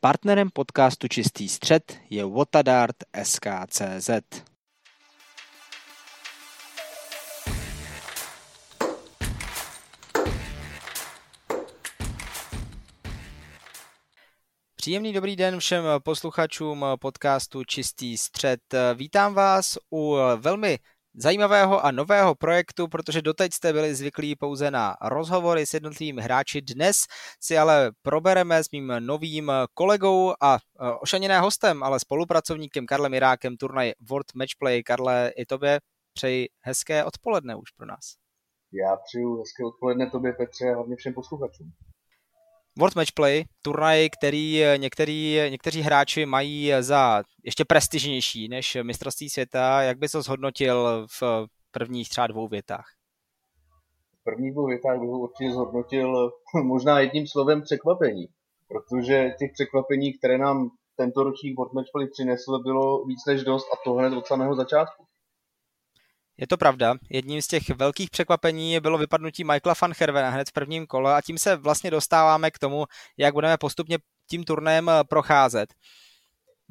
Partnerem podcastu Čistý střed je Watadart SKCZ. Příjemný dobrý den všem posluchačům podcastu Čistý střed. Vítám vás u velmi zajímavého a nového projektu, protože doteď jste byli zvyklí pouze na rozhovory s jednotlivými hráči. Dnes si ale probereme s mým novým kolegou a e, ošaněné hostem, ale spolupracovníkem Karlem Irákem turnaj World Matchplay. Karle, i tobě přeji hezké odpoledne už pro nás. Já přeju hezké odpoledne tobě, Petře, a hlavně všem posluchačům. World Matchplay, turnaj, který některý, někteří hráči mají za ještě prestižnější než mistrovství světa. Jak bys to zhodnotil v prvních třeba dvou větách? V prvních dvou větách bych určitě zhodnotil možná jedním slovem překvapení, protože těch překvapení, které nám tento ročník World Matchplay přinesl, bylo víc než dost a to hned od samého začátku. Je to pravda. Jedním z těch velkých překvapení bylo vypadnutí Michaela van Hervena hned v prvním kole a tím se vlastně dostáváme k tomu, jak budeme postupně tím turnajem eh, procházet.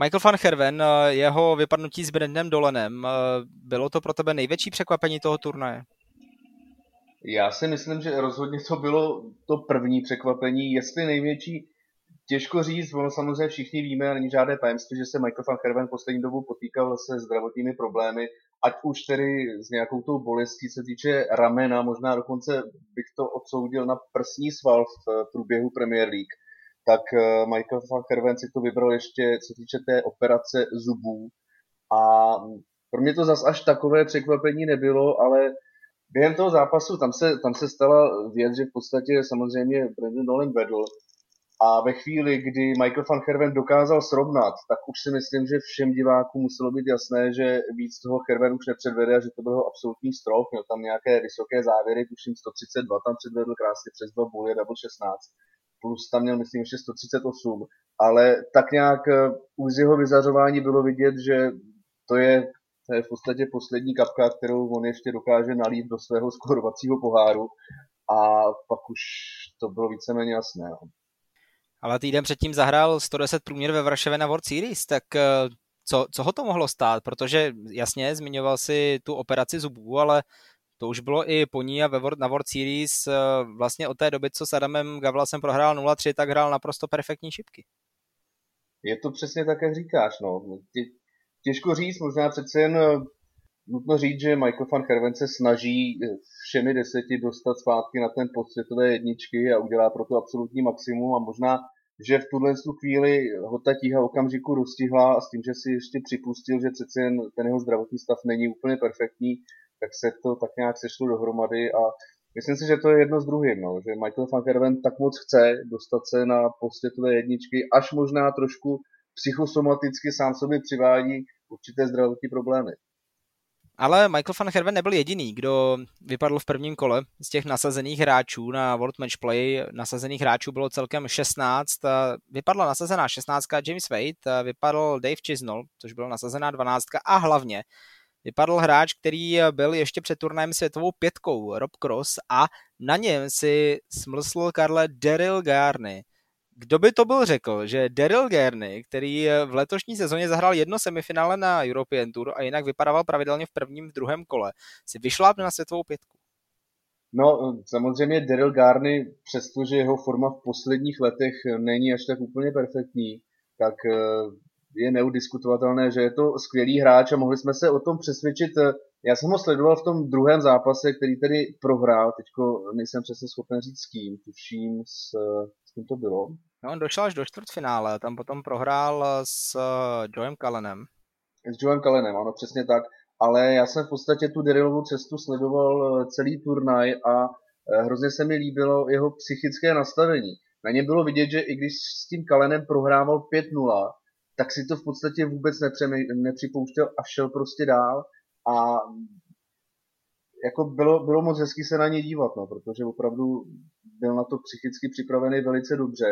Michael van Herven, eh, jeho vypadnutí s Brandem Dolenem, eh, bylo to pro tebe největší překvapení toho turnaje? Já si myslím, že rozhodně to bylo to první překvapení, jestli největší, Těžko říct, ono samozřejmě všichni víme, a není žádné tajemství, že se Michael van Herven poslední dobu potýkal se zdravotními problémy, ať už tedy s nějakou tou bolestí, se týče ramena, možná dokonce bych to odsoudil na prsní sval v průběhu Premier League, tak eh, Michael van Herven si to vybral ještě, co týče té operace zubů. A pro mě to zas až takové překvapení nebylo, ale během toho zápasu tam se, tam se stala věc, že v podstatě samozřejmě Brandon Nolan vedl, a ve chvíli, kdy Michael van Herven dokázal srovnat, tak už si myslím, že všem divákům muselo být jasné, že víc toho Herven už nepředvede a že to byl absolutní strop. Měl tam nějaké vysoké závěry, tuším 132 tam předvedl krásně přes dva boje, double 16. Plus tam měl, myslím, ještě 138. Ale tak nějak eh, už z jeho vyzařování bylo vidět, že to je, to je v podstatě poslední kapka, kterou on ještě dokáže nalít do svého skorovacího poháru. A pak už to bylo víceméně jasné. No. Ale týden předtím zahrál 110 průměr ve Varšavě na World Series, tak eh, co, co ho to mohlo stát? Protože jasně, zmiňoval si tu operaci zubů, ale to už bylo i po ní a ve World, na World Series eh, vlastně od té doby, co s Adamem Gavlasem prohrál 0-3, tak hrál naprosto perfektní šipky. Je to přesně tak, jak říkáš. No. Těžko říct, možná přece jen eh, nutno říct, že Michael van Herven se snaží všemi deseti dostat zpátky na ten post světové jedničky a udělá pro to absolutní maximum a možná že v tuhle chvíli ho ta tíha okamžiku rozstihla a s tím, že si ještě připustil, že přece jen ten jeho zdravotní stav není úplně perfektní, tak se to tak nějak sešlo dohromady a myslím si, že to je jedno z druhým, no, že Michael van Gerwen tak moc chce dostat se na posvětové jedničky, až možná trošku psychosomaticky sám sobě přivádí určité zdravotní problémy. Ale Michael van Herven nebyl jediný, kdo vypadl v prvním kole z těch nasazených hráčů na World Match Play. Nasazených hráčů bylo celkem 16. Vypadla nasazená 16. James Wade, vypadl Dave Chisnell, což byl nasazená 12. a hlavně vypadl hráč, který byl ještě před turnajem světovou pětkou, Rob Cross a na něm si smlsl Karle Daryl Garney kdo by to byl řekl, že Daryl Gerney, který v letošní sezóně zahrál jedno semifinále na European Tour a jinak vypadával pravidelně v prvním, v druhém kole, si vyšlápne na světovou pětku? No, samozřejmě Daryl Garney, přestože jeho forma v posledních letech není až tak úplně perfektní, tak eh, je neudiskutovatelné, že je to skvělý hráč a mohli jsme se o tom přesvědčit. Eh, já jsem ho sledoval v tom druhém zápase, který tedy prohrál, teďko nejsem přesně schopen říct s kým, tuším s, s kým to bylo. No, on došel až do čtvrtfinále, tam potom prohrál s uh, Joem Kalenem. S Joem Kalenem, ano, přesně tak. Ale já jsem v podstatě tu Derilovou cestu sledoval uh, celý turnaj a hrozně se mi líbilo jeho psychické nastavení. Na něm bylo vidět, že i když s tím Kalenem prohrával 5-0, tak si to v podstatě vůbec nepřipouštěl a šel prostě dál. A jako bylo, bylo moc hezký se na ně dívat, no, protože opravdu byl na to psychicky připravený velice dobře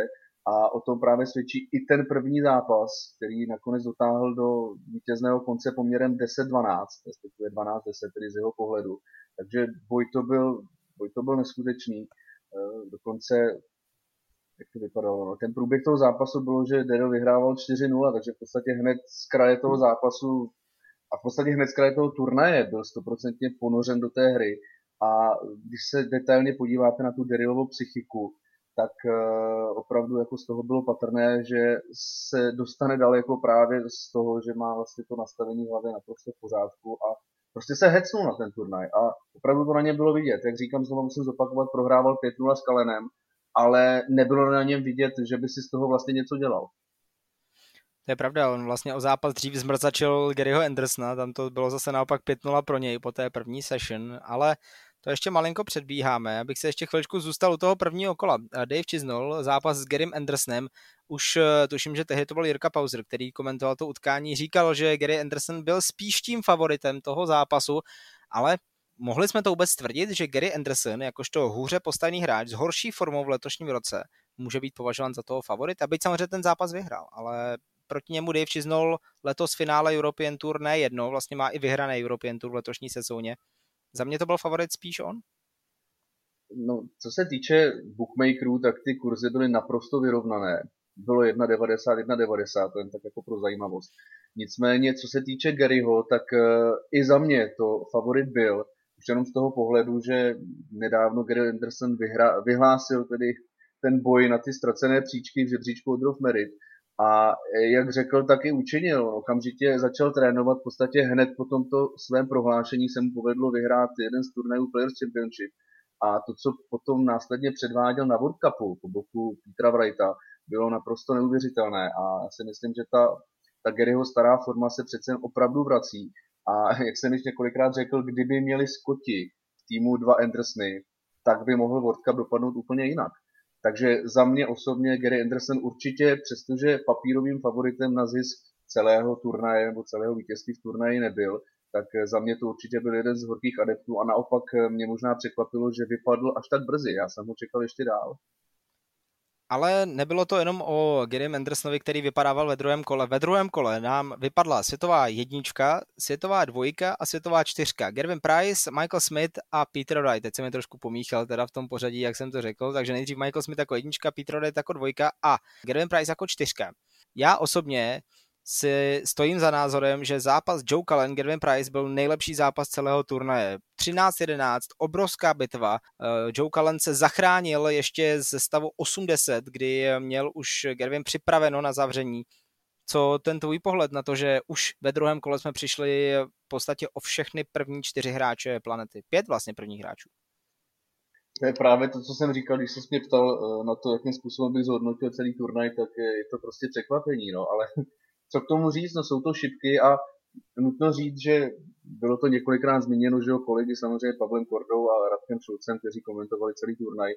a o tom právě svědčí i ten první zápas, který nakonec dotáhl do vítězného konce poměrem 10-12, respektive 12-10, tedy z jeho pohledu. Takže boj to byl, boj to byl neskutečný. Eh, dokonce jak to vypadalo. No. Ten průběh toho zápasu bylo, že Daryl vyhrával 4-0, takže v podstatě hned z kraje toho zápasu a v podstatě hned z kraje toho turnaje byl stoprocentně ponořen do té hry. A když se detailně podíváte na tu Darylovou psychiku, tak uh, opravdu jako z toho bylo patrné, že se dostane daleko právě z toho, že má vlastně to nastavení hlavy naprosto v pořádku a prostě se hecnul na ten turnaj a opravdu to na něm bylo vidět. Jak říkám, znovu musím zopakovat, prohrával 5-0 s Kalenem, ale nebylo na něm vidět, že by si z toho vlastně něco dělal. To je pravda, on vlastně o zápas dřív zmrzačil Garyho Andersona, tam to bylo zase naopak 5-0 pro něj po té první session, ale to ještě malinko předbíháme, abych se ještě chviličku zůstal u toho prvního kola. Dave Chisnall, zápas s Garym Andersonem, už eh, tuším, že tehdy to byl Jirka Pauser, který komentoval to utkání, říkal, že Gary Anderson byl spíš tím favoritem toho zápasu, ale mohli jsme to vůbec tvrdit, že Gary Anderson, jakožto hůře postavený hráč s horší formou v letošním roce, může být považován za toho favorita, byť samozřejmě ten zápas vyhrál, ale proti němu Dave Chisnall letos finále European Tour ne jedno, vlastně má i vyhrané European Tour v letošní sezóně. Za mě to byl favorit spíš on? No, co se týče bookmakerů, tak ty kurzy byly naprosto vyrovnané. Bylo 1,90, 1,90, to jen tak jako pro zajímavost. Nicméně, co se týče Garyho, tak uh, i za mě to favorit byl, už jenom z toho pohledu, že nedávno Gary Anderson vyhra, vyhlásil tedy ten boj na ty ztracené příčky v žebříčku od Merit a jak řekl, tak i učinil. Okamžitě začal trénovat, v podstatě hned po tomto svém prohlášení se mu povedlo vyhrát jeden z turnajů Players Championship. A to, co potom následně předváděl na World Cupu po boku Petra Wrighta, bylo naprosto neuvěřitelné. A já si myslím, že ta, ta Garyho stará forma se přece opravdu vrací. A jak jsem již několikrát řekl, kdyby měli Skoti v týmu dva Andersony, tak by mohl World Cup dopadnout úplně jinak. Takže za mě osobně Gary Anderson určitě, přestože papírovým favoritem na zisk celého turnaje nebo celého vítězství v turnaji nebyl, tak za mě to určitě byl jeden z horkých adeptů a naopak mě možná překvapilo, že vypadl až tak brzy. Já jsem ho čekal ještě dál. Ale nebylo to jenom o Gary Andersonovi, který vypadával ve druhém kole. Ve druhém kole nám vypadla světová jednička, světová dvojka a světová čtyřka. Gervin Price, Michael Smith a Peter Wright. Teď jsem mi trošku pomíchal teda v tom pořadí, jak jsem to řekl. Takže nejdřív Michael Smith jako jednička, Peter Wright jako dvojka a Gervin Price jako čtyřka. Já osobně si stojím za názorem, že zápas Joe Cullen, Gervin Price byl nejlepší zápas celého turnaje. 13-11, obrovská bitva. Eh, Joe Cullen se zachránil ještě ze stavu 80, kdy měl už Gervin připraveno na zavření. Co ten tvůj pohled na to, že už ve druhém kole jsme přišli v podstatě o všechny první čtyři hráče planety? Pět vlastně prvních hráčů. To je právě to, co jsem říkal, když se mě ptal eh, na to, jakým způsobem bych zhodnotil celý turnaj, tak je to prostě překvapení, no, ale co k tomu říct, no jsou to šipky a nutno říct, že bylo to několikrát zmíněno, že jo, kolegy samozřejmě Pavlem Kordou a Radkem Šulcem, kteří komentovali celý turnaj,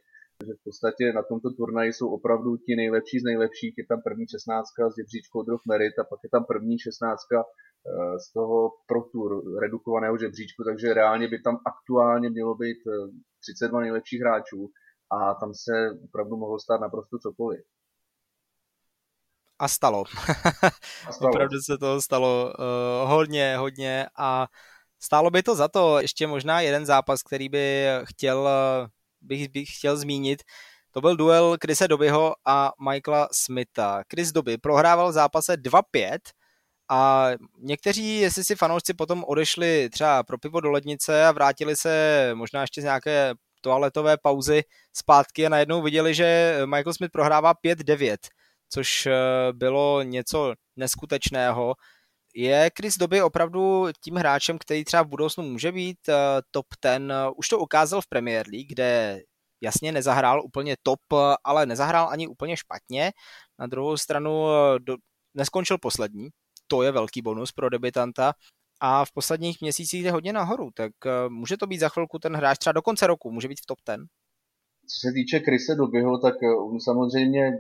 že v podstatě na tomto turnaji jsou opravdu ti nejlepší z nejlepších. Je tam první šestnáctka z žebříčku Drop Merit a pak je tam první šestnáctka eh, z toho Pro Tour redukovaného žebříčku, takže reálně by tam aktuálně mělo být 32 eh, nejlepších hráčů a tam se opravdu mohlo stát naprosto cokoliv a stalo. A stalo. Opravdu se to stalo uh, hodně, hodně a stálo by to za to. Ještě možná jeden zápas, který by chtěl, bych, bych chtěl zmínit, to byl duel Krise Dobyho a Michaela Smitha. Chris Doby prohrával v zápase 2-5 a někteří, jestli si fanoušci potom odešli třeba pro pivo do lednice a vrátili se možná ještě z nějaké toaletové pauzy zpátky a najednou viděli, že Michael Smith prohrává 5-9 což eh, bylo něco neskutečného. Je Chris Doby opravdu tím hráčem, který třeba v budoucnu může být eh, top ten? Už to ukázal v Premier League, kde jasně nezahrál úplně top, ale nezahrál ani úplně špatně. Na druhou stranu eh, do, neskončil poslední, to je velký bonus pro debitanta a v posledních měsících jde hodně nahoru, tak může to být za chvilku ten hráč třeba do konce roku, může být v top ten. Co se týče Krise Dobyho, tak eh, on samozřejmě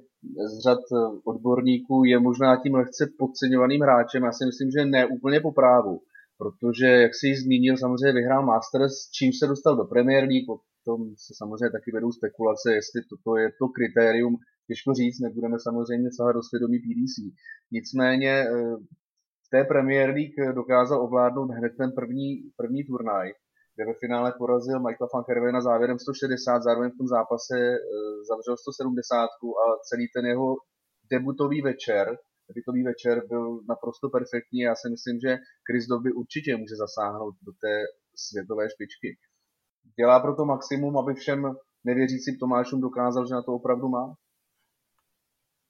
z řad eh, odborníků je možná tím lehce podceňovaným hráčem. Já si myslím, že ne úplně po právu, protože, jak si zmínil, samozřejmě vyhrál Masters, čím se dostal do Premier League, o tom se samozřejmě taky vedou spekulace, jestli toto je to kritérium, těžko říct, nebudeme samozřejmě sahat do svědomí PDC. Nicméně eh, v té Premier League dokázal ovládnout hned ten první, první turnaj kde ve finále porazil Michaela van Hervena závěrem 160, zároveň v tom zápase e, zavřel 170 a celý ten jeho debutový večer, debutový večer byl naprosto perfektní. Já si myslím, že Chris Dobby určitě může zasáhnout do té světové špičky. Dělá proto maximum, aby všem nevěřícím Tomášům dokázal, že na to opravdu má.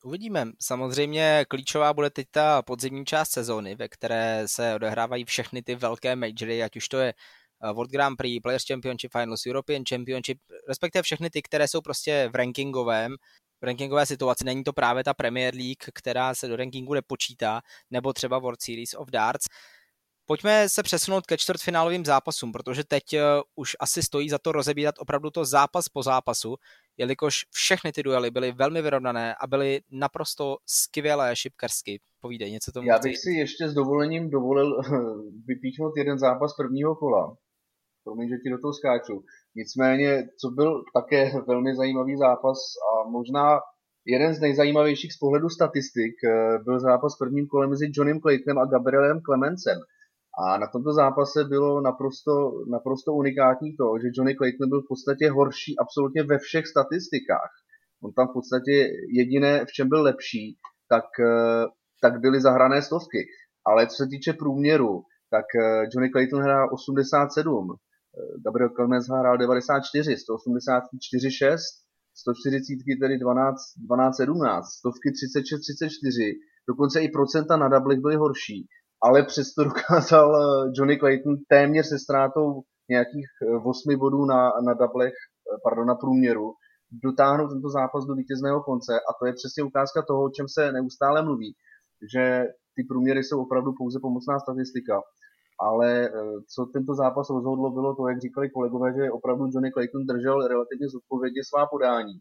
Uvidíme. Samozřejmě klíčová bude teď ta podzimní část sezóny, ve které se odehrávají všechny ty velké majory, ať už to je eh, World Grand Prix, Players Championship Finals, European Championship, respektive všechny ty, které jsou prostě v rankingovém, v rankingové situaci. Není to právě ta Premier League, která se do rankingu nepočítá, nebo třeba World Series of Darts. Pojďme se přesunout ke čtvrtfinálovým zápasům, protože teď uh, už asi stojí za to rozebírat opravdu to zápas po zápasu, jelikož všechny ty duely byly velmi vyrovnané a byly naprosto skvělé šipkarsky. Povídej něco tomu. Já bych si ještě s dovolením dovolil vypíchnout jeden zápas prvního kola. Promiň, že ti do toho skáču. Nicméně, co byl také velmi zajímavý zápas a možná jeden z nejzajímavějších z pohledu statistik, eh, byl zápas v prvním kole mezi Johnem Claytonem a Gabrielem Clemencem. A na tomto zápase bylo naprosto, naprosto unikátní to, že Johnny Clayton byl v podstatě horší absolutně ve všech statistikách. On tam v podstatě jediné, v čem byl lepší, tak, eh, tak byly zahrané stovky. Ale co se týče průměru, tak eh, Johnny Clayton hrál 87, Gabriel Clemens hrál 94, 184 6, 140 tedy 12, 12 17, stovky 36 34, dokonce i procenta na dublech byly horší ale přesto dokázal eh, Johnny Clayton téměř se ztrátou nějakých 8 eh, bodů na, na dublech, eh, pardon, na průměru, dotáhnout tento zápas do vítězného konce a to je přesně ukázka toho, o čem se neustále mluví, že ty průměry jsou opravdu pouze pomocná statistika. Ale co tento zápas rozhodlo, bylo to, jak říkali kolegové, že opravdu Johnny Clayton držel relativně zodpovědně svá podání.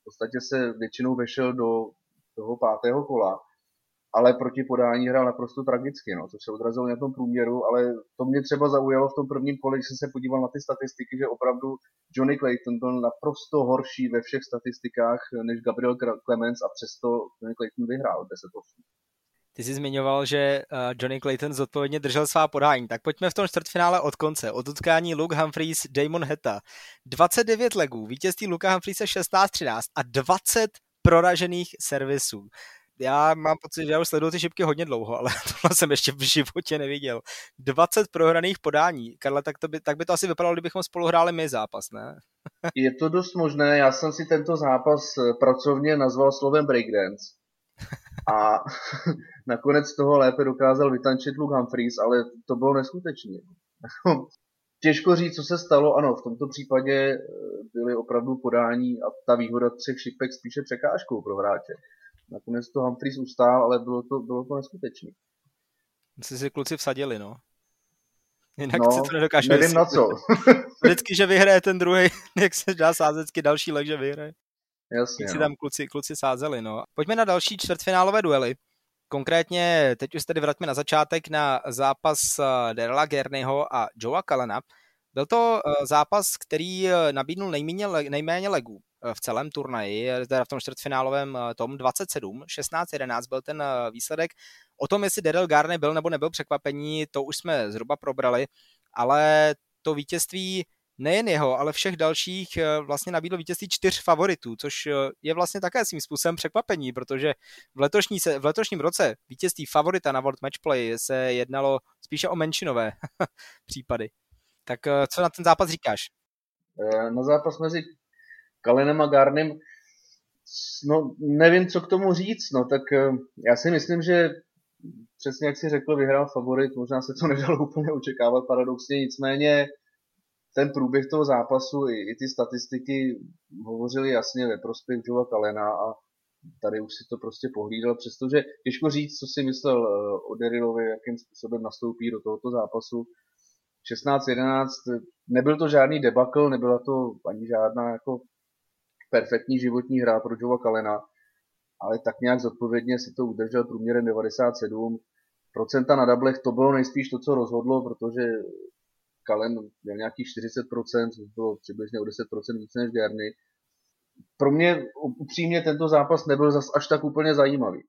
V podstatě se většinou vešel do toho pátého kola ale proti podání hrál naprosto tragicky, no, což se odrazilo na tom průměru, ale to mě třeba zaujalo v tom prvním kole, když jsem se podíval na ty statistiky, že opravdu Johnny Clayton byl naprosto horší ve všech statistikách než Gabriel Clemens a přesto Johnny Clayton vyhrál 10-8. Ty jsi zmiňoval, že eh, Johnny Clayton zodpovědně držel svá podání. Tak pojďme v tom čtvrtfinále od konce. Od utkání Luke Humphreys, Damon Heta. 29 legů, vítězství Luka Humphreys 16-13 a 20 proražených servisů já mám pocit, že já už sleduju ty šipky hodně dlouho, ale tohle jsem ještě v životě neviděl. 20 prohraných podání. Karle, tak, to by, tak by to asi vypadalo, kdybychom spolu hráli my zápas, ne? Je to dost možné. Já jsem si tento zápas eh, pracovně nazval slovem breakdance. A nakonec toho lépe dokázal vytančit Luke Humphreys, ale to bylo neskutečné. Těžko říct, co se stalo. Ano, v tomto případě eh, byly opravdu podání a ta výhoda třech šipek spíše překážkou pro hráče. Nakonec to Humphries ustál, ale bylo to, bylo to neskutečné. Jsi si kluci vsadili, no. Jinak no, si to nedokážu Nevím vysvětlit. na co. Vždycky, že vyhraje ten druhý, jak se dá sázecky další leg, že vyhraje. Jasně, si no. tam kluci, kluci sázeli, no. Pojďme na další čtvrtfinálové duely. Konkrétně, teď už tedy vraťme na začátek na zápas eh, Derla Gerneyho a Joea Kalena. Byl to eh, zápas, který eh, nabídnul nejméně, nejméně legů v celém turnaji, teda v tom čtvrtfinálovém tom 27, 16-11 byl ten výsledek. O tom, jestli Daryl Garney byl nebo nebyl překvapení, to už jsme zhruba probrali, ale to vítězství nejen jeho, ale všech dalších vlastně nabídlo vítězství čtyř favoritů, což je vlastně také svým způsobem překvapení, protože v, letošní se, v letošním roce vítězství favorita na World Matchplay se jednalo spíše o menšinové případy. Tak co na ten zápas říkáš? Eh, na zápas mezi Kalenem a Garnem, no nevím, co k tomu říct, no tak eh, já si myslím, že přesně jak si řekl, vyhrál favorit, možná se to nedalo úplně očekávat paradoxně, nicméně ten průběh toho zápasu i, i ty statistiky hovořily jasně ve prospěch Joea Kalena a tady už si to prostě pohlídal, přestože těžko říct, co si myslel eh, o Derilovi, jakým způsobem nastoupí do tohoto zápasu. 16-11, nebyl to žádný debakl, nebyla to ani žádná jako perfektní životní hra pro Joea Kalena, ale tak nějak zodpovědně si to udržel průměrem 97. Procenta na dablech to bylo nejspíš to, co rozhodlo, protože Kalen měl nějakých 40%, což bylo přibližně o 10% více než Gerny. Pro mě upřímně tento zápas nebyl zas až tak úplně zajímavý.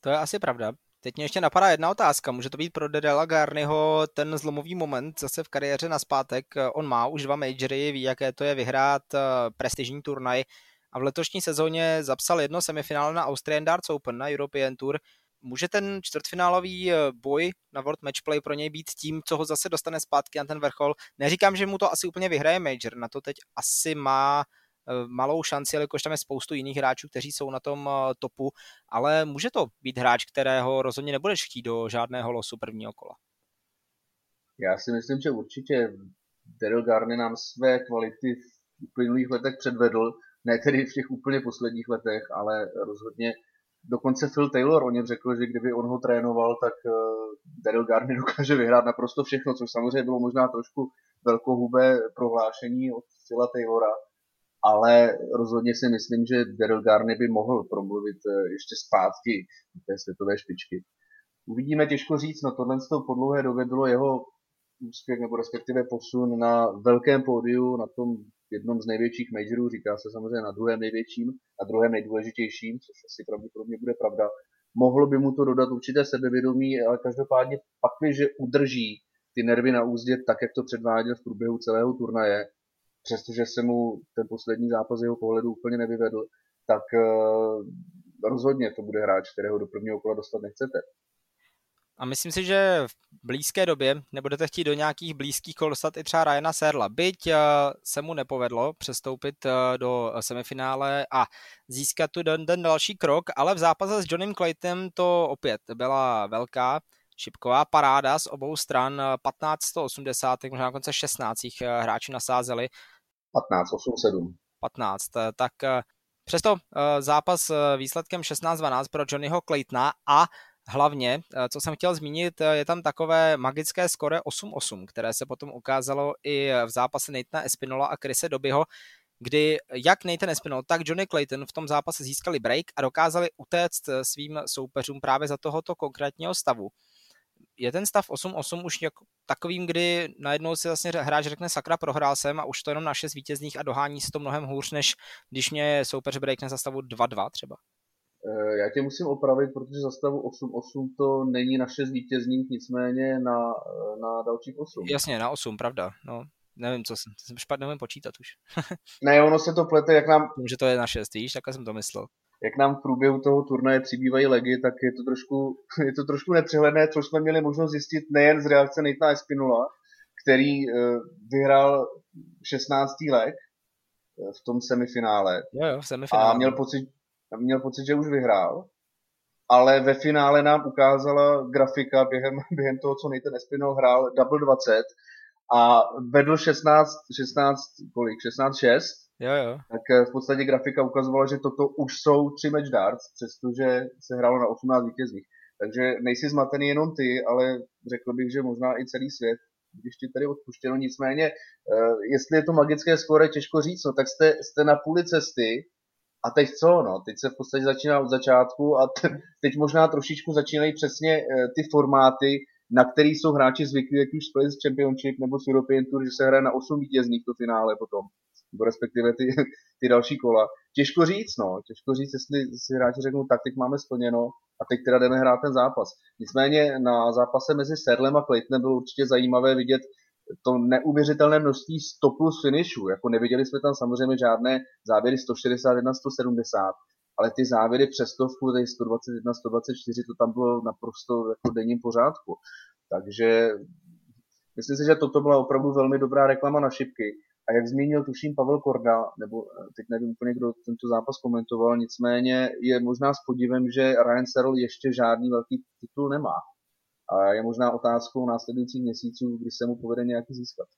To je asi pravda. Teď mě ještě napadá jedna otázka. Může to být pro Dedela Garnyho ten zlomový moment zase v kariéře na zpátek? On má už dva majory, ví, jaké to je vyhrát eh, prestižní turnaj a v letošní sezóně zapsal jedno semifinále na Austrian Darts Open na European Tour. Může ten čtvrtfinálový eh, boj na World Matchplay pro něj být tím, co ho zase dostane zpátky na ten vrchol? Neříkám, že mu to asi úplně vyhraje Major, na to teď asi má Eh, malou šanci, jelikož tam je spoustu jiných hráčů, kteří jsou na tom eh, topu, ale může to být hráč, kterého rozhodně nebudeš chtít do žádného losu prvního kola. Já si myslím, že určitě Daryl Garny nám své kvality v uplynulých letech předvedl, ne tedy v těch úplně posledních letech, ale rozhodně dokonce Phil Taylor o něm řekl, že kdyby on ho trénoval, tak uh, Daryl Garny dokáže vyhrát naprosto všechno, což samozřejmě bylo možná trošku velkohubé prohlášení od Phila Taylora, ale rozhodně si myslím, že Daryl Garney by mohl promluvit eh, ještě zpátky té světové špičky. Uvidíme, těžko říct, no tohle po dlouhé době bylo jeho úspěch nebo respektive posun na velkém pódiu, na tom jednom z největších majorů, říká se samozřejmě na druhém největším a druhém nejdůležitějším, což asi pravděpodobně bude pravda. Mohlo by mu to dodat určité sebevědomí, ale každopádně pak, že udrží ty nervy na úzdě tak, jak to předváděl v průběhu celého turnaje, přestože se mu ten poslední zápas jeho pohledu úplně nevyvedl, tak uh, rozhodně to bude hráč, kterého do prvního kola dostat nechcete. A myslím si, že v blízké době nebudete chtít do nějakých blízkých kol dostat i třeba Ryana Serla. Byť uh, se mu nepovedlo přestoupit uh, do semifinále a získat tu den, den další krok, ale v zápase s Johnem Claytonem to opět byla velká šipková paráda z obou stran 1580, možná konce 16 hráči nasázeli 15, 8, 7. 15, tak eh, přesto eh, zápas eh, výsledkem 16-12 pro Johnnyho Claytona a hlavně, co jsem chtěl zmínit, je tam takové magické skore 8-8, které se potom ukázalo i v zápase Nathana Espinola a Krise Dobyho, kdy jak Nathan Espinol, tak Johnny Clayton v tom zápase získali break a dokázali utéct svým soupeřům právě za tohoto konkrétního stavu je ten stav 8-8 už jako takovým, kdy najednou si vlastně hráč řekne sakra, prohrál jsem a už to jenom na 6 vítězných a dohání se to mnohem hůř, než když mě soupeř breakne za stavu 2-2 třeba. Eh, já tě musím opravit, protože za stavu 8-8 to není na 6 vítězných, nicméně na, eh, na dalších 8. Jasně, na 8, pravda. No, nevím, co jsem, jsem špatně nevím počítat už. ne, ono se to plete, jak nám... Že to je na 6, víš, takhle jsem to myslel jak nám v průběhu toho turnaje přibývají legy, tak je to trošku, je to trošku nepřehledné, což jsme měli možnost zjistit nejen z reakce Natana Espinula, který uh, vyhrál 16. leg v tom semifinále. Jo, jo, v semifinále. A měl pocit, měl pocit, že už vyhrál. Ale ve finále nám ukázala grafika během, během toho, co Nathan Espinol hrál, double 20 a vedl 16, 16 kolik, 16-6 Jo, jo. Tak eh, v podstatě grafika ukazovala, že toto už jsou tři match darts, přestože se hrálo na 18 vítězných. Takže nejsi zmatený jenom ty, ale řekl bych, že možná i celý svět, když ti tady odpuštěno. Nicméně, uh, jestli je to magické skóre, těžko říct, no, tak jste, jste na půli cesty a teď co, no, teď se v podstatě začíná od začátku a teď možná trošičku začínají přesně uh, ty formáty, na který jsou hráči zvyklí, jak už Space Championship nebo s European Tour, že se hraje na 8 vítězných to finále potom nebo respektive ty, ty další kola. Těžko říct, no, těžko říct, jestli si hráči řeknou, tak teď máme splněno a teď teda jdeme hrát ten zápas. Nicméně na zápase mezi Serlem a Claytonem bylo určitě zajímavé vidět to neuvěřitelné množství 100 plus finishů. Jako neviděli jsme tam samozřejmě žádné závěry 161, 170, ale ty závěry přes stovku, 121, 124, to tam bylo naprosto jako denním pořádku. Takže myslím si, že toto byla opravdu velmi dobrá reklama na šipky. A jak zmínil, tuším Pavel Korda, nebo eh, teď nevím úplně, kdo tento zápas komentoval, nicméně je možná s podivem, že Ryan Searle ještě žádný velký titul nemá. A je možná otázkou následujících měsíců, kdy se mu povede nějaký získat.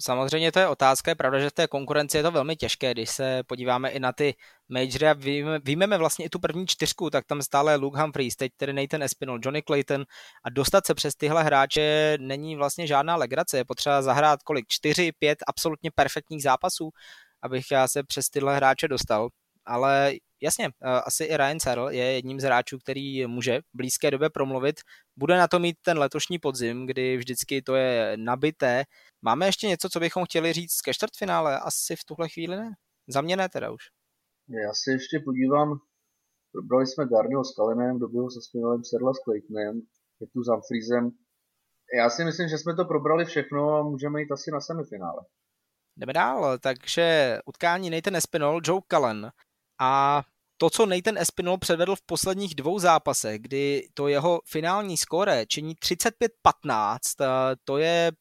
Samozřejmě to je otázka, je pravda, že v té konkurenci je to velmi těžké, když se podíváme i na ty majory a výjmeme vlastně i tu první čtyřku, tak tam stále Luke Humphries, teď tedy Nathan Espinol, Johnny Clayton. A dostat se přes tyhle hráče není vlastně žádná legrace, je potřeba zahrát kolik, čtyři, pět absolutně perfektních zápasů, abych já se přes tyhle hráče dostal. Ale jasně, eh, asi i Ryan Searle je jedním z hráčů, který může v blízké době promluvit. Bude na to mít ten letošní podzim, kdy vždycky to je nabité. Máme ještě něco, co bychom chtěli říct ke čtvrtfinále? Asi v tuhle chvíli ne. Za mě ne teda už. Já se ještě podívám Probrali jsme Garnio s Kalenem, Dobyho se Spinalem, Serla s Claytonem, tu s Humphreysem. Já si myslím, že jsme to probrali všechno a můžeme jít asi na semifinále. Jdeme dál, takže utkání Nathan Espinol, Joe Cullen a to, co Nathan Espinol předvedl v posledních dvou zápasech, kdy to jeho finální skóre činí 35-15, to je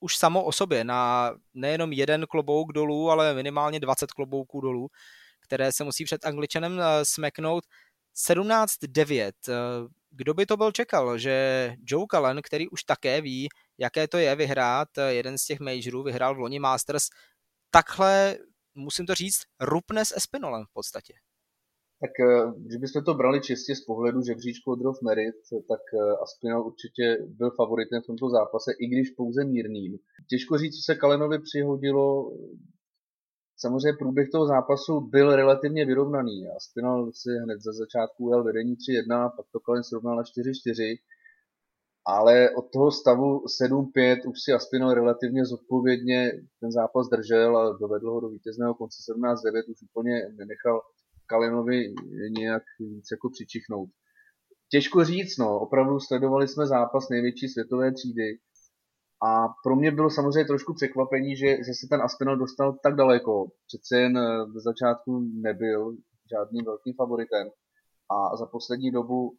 už samo o sobě na nejenom jeden klobouk dolů, ale minimálně 20 klobouků dolů, které se musí před Angličanem eh, smeknout. 17-9. Eh, kdo by to byl čekal, že Joe Cullen, který už také ví, jaké to je vyhrát eh, jeden z těch majorů, vyhrál v loni Masters, takhle, musím to říct, rupne s Espinolem v podstatě. Tak když bychom to brali čistě z pohledu žebříčku od Rolf Merit, tak Aspinal určitě byl favoritem v tomto zápase, i když pouze mírným. Těžko říct, co se Kalenovi přihodilo. Samozřejmě průběh toho zápasu byl relativně vyrovnaný. Aspinal si hned za začátku ujel vedení 3-1, pak to Kalen srovnal na 4-4. Ale od toho stavu 7-5 už si Aspinal relativně zodpovědně ten zápas držel a dovedl ho do vítězného konce 17-9, už úplně nenechal Kalinovi nějak víc jako přičichnout. Těžko říct, no, opravdu sledovali jsme zápas největší světové třídy a pro mě bylo samozřejmě trošku překvapení, že, že se ten Aspinall dostal tak daleko. Přece jen v eh, začátku nebyl žádným velkým favoritem a za poslední dobu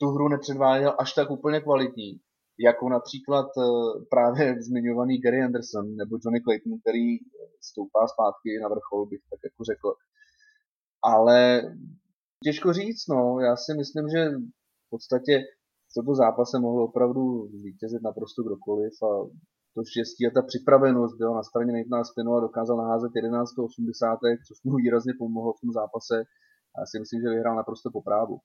tu hru nepředváděl až tak úplně kvalitní, jako například eh, právě zmiňovaný Gary Anderson nebo Johnny Clayton, který stoupá zpátky na vrchol, bych tak jako řekl. Ale těžko říct, no, já si myslím, že v podstatě v tomto zápase mohl opravdu vítězit naprosto kdokoliv a to štěstí a ta připravenost byla na straně Nathana Spinu a dokázal naházet 11.80, což mu výrazně pomohlo v tom zápase a já si myslím, že vyhrál naprosto po právu.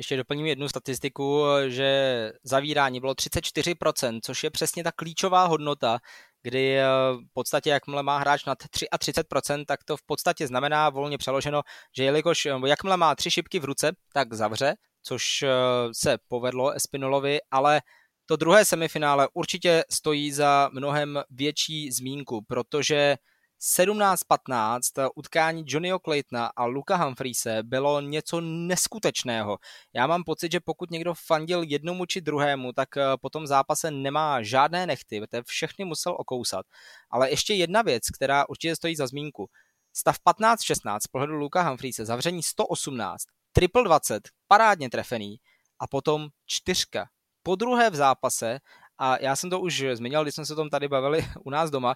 Ještě doplním jednu statistiku, že zavírání bylo 34%, což je přesně ta klíčová hodnota, kdy eh, v podstatě jakmile má hráč nad 33%, tak to v podstatě znamená volně přeloženo, že jelikož eh, jakmile má tři šipky v ruce, tak zavře, což eh, se povedlo Espinolovi, ale to druhé semifinále určitě stojí za mnohem větší zmínku, protože 17-15 utkání Johnnyho Claytona a Luka Humphreese bylo něco neskutečného. Já mám pocit, že pokud někdo fandil jednomu či druhému, tak eh, po tom zápase nemá žádné nechty, protože všechny musel okousat. Ale ještě jedna věc, která určitě stojí za zmínku. Stav 15-16 z pohledu Luka Humphreese, zavření 118, triple 20, parádně trefený a potom čtyřka. Po druhé v zápase, a já jsem to už zmiňoval, když jsme se o tom tady bavili u nás doma,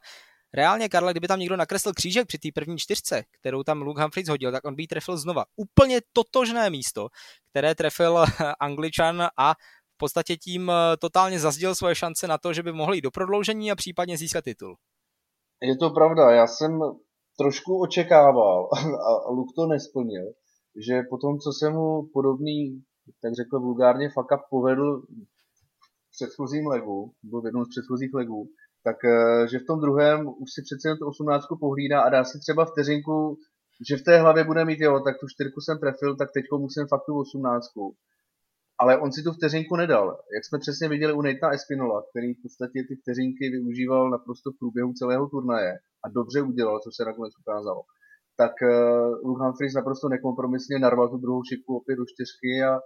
Reálně, Karle, kdyby tam někdo nakreslil křížek při té první čtyřce, kterou tam Luke Humphries hodil, tak on by ji trefil znova. Úplně totožné místo, které trefil Angličan a v podstatě tím eh, totálně zazděl svoje šance na to, že by mohli jít do prodloužení a případně získat titul. Je to pravda, já jsem trošku očekával a Luke to nesplnil, že po tom, co se mu podobný, tak řekl vulgárně, fuck up povedl v předchozím legu, byl v jednom z předchozích legů, tak eh, že v tom druhém už si přece jen tu osmnáctku pohlídá a dá si třeba vteřinku, že v té hlavě bude mít, jo, tak tu čtyřku jsem trefil, tak teď musím fakt tu osmnáctku. Ale on si tu vteřinku nedal. Jak jsme přesně viděli u Natana Espinola, který v podstatě ty vteřinky využíval naprosto v průběhu celého turnaje a dobře udělal, co se nakonec ukázalo. Tak uh, Luke Humphries naprosto nekompromisně narval tu druhou šipku opět do čtyřky a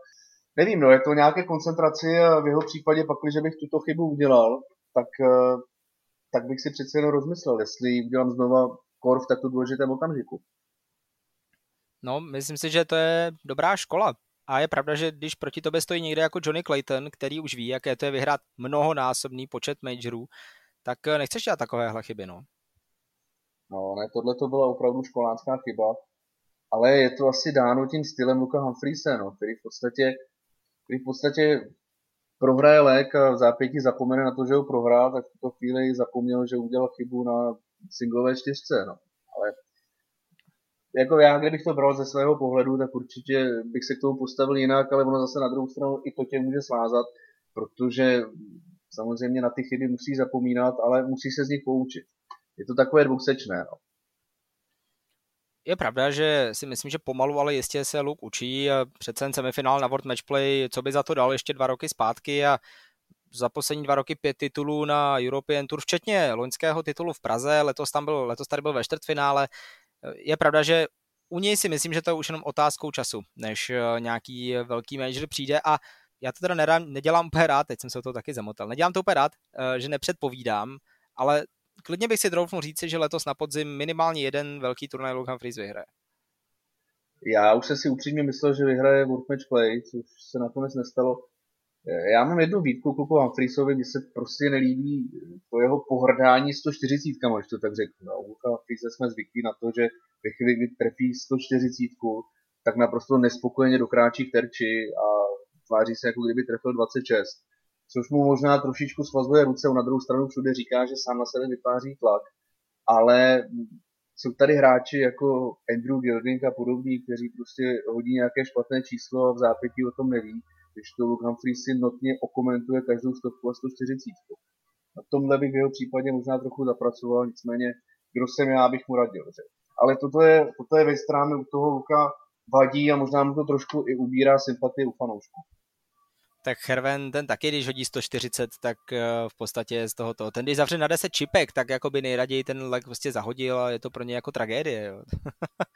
nevím, no, je to nějaké koncentraci a v jeho případě pak, že bych tuto chybu udělal, tak uh, tak bych si přece jenom rozmyslel, jestli udělám znova kor v takto důležitém okamžiku. No, myslím si, že to je dobrá škola. A je pravda, že když proti tobě stojí někde jako Johnny Clayton, který už ví, jaké to je vyhrát mnohonásobný počet majorů, tak eh, nechceš dělat takovéhle chyby, no. No, ne, tohle to byla opravdu školácká chyba, ale je to asi dáno tím stylem Luka Humphreese, no, který v podstatě, který v podstatě prohraje lék a v zápětí zapomene na to, že ho prohrál, tak v tuto chvíli zapomněl, že udělal chybu na singlové čtyřce. No. Ale jako já, kdybych to bral ze svého pohledu, tak určitě bych se k tomu postavil jinak, ale ono zase na druhou stranu i to tě může svázat, protože samozřejmě na ty chyby musí zapomínat, ale musí se z nich poučit. Je to takové dvousečné. No je pravda, že si myslím, že pomalu, ale jistě se Luke učí. Přece jen semifinál na World Matchplay, co by za to dal ještě dva roky zpátky a za poslední dva roky pět titulů na European Tour, včetně loňského titulu v Praze, letos, tam byl, letos tady byl ve čtvrtfinále. Je pravda, že u něj si myslím, že to je už jenom otázkou času, než eh, nějaký velký manager přijde a já to teda nedám, nedělám úplně rád, teď jsem se o to taky zamotal, nedělám to úplně rád, eh, že nepředpovídám, ale klidně bych si troufnul říci, že letos na podzim minimálně jeden velký turnaj Luke Humphries vyhraje. Já už jsem si upřímně myslel, že vyhraje World Match Play, což se nakonec nestalo. Já mám jednu výtku Kuku Humphreysovi, mně se prostě nelíbí to jeho pohrdání 140, když to tak řeknu. A u Humphreys jsme zvyklí na to, že ve chvíli, kdy trefí 140, tak naprosto nespokojeně dokráčí k terči a tváří se, jako kdyby trefil 26. Což mu možná trošičku svazuje ruce, on na druhou stranu všude říká, že sám na sebe vytváří tlak. Ale jsou tady hráči jako Andrew Gilding a podobní, kteří prostě hodí nějaké špatné číslo a v zápětí o tom neví, když to Luke Humphrey si notně okomentuje každou stovku a 140. Na tomhle bych v jeho případě možná trochu zapracoval, nicméně kdo jsem já, bych mu radil. Že? Ale toto je, toto je věc, která mi u toho Luka vadí a možná mu to trošku i ubírá sympatii u fanoušků tak Herven ten taky, když hodí 140, tak eh, v podstatě z tohoto, ten když zavře na 10 čipek, tak jako by nejraději ten lek prostě zahodil a je to pro ně jako tragédie. Jo.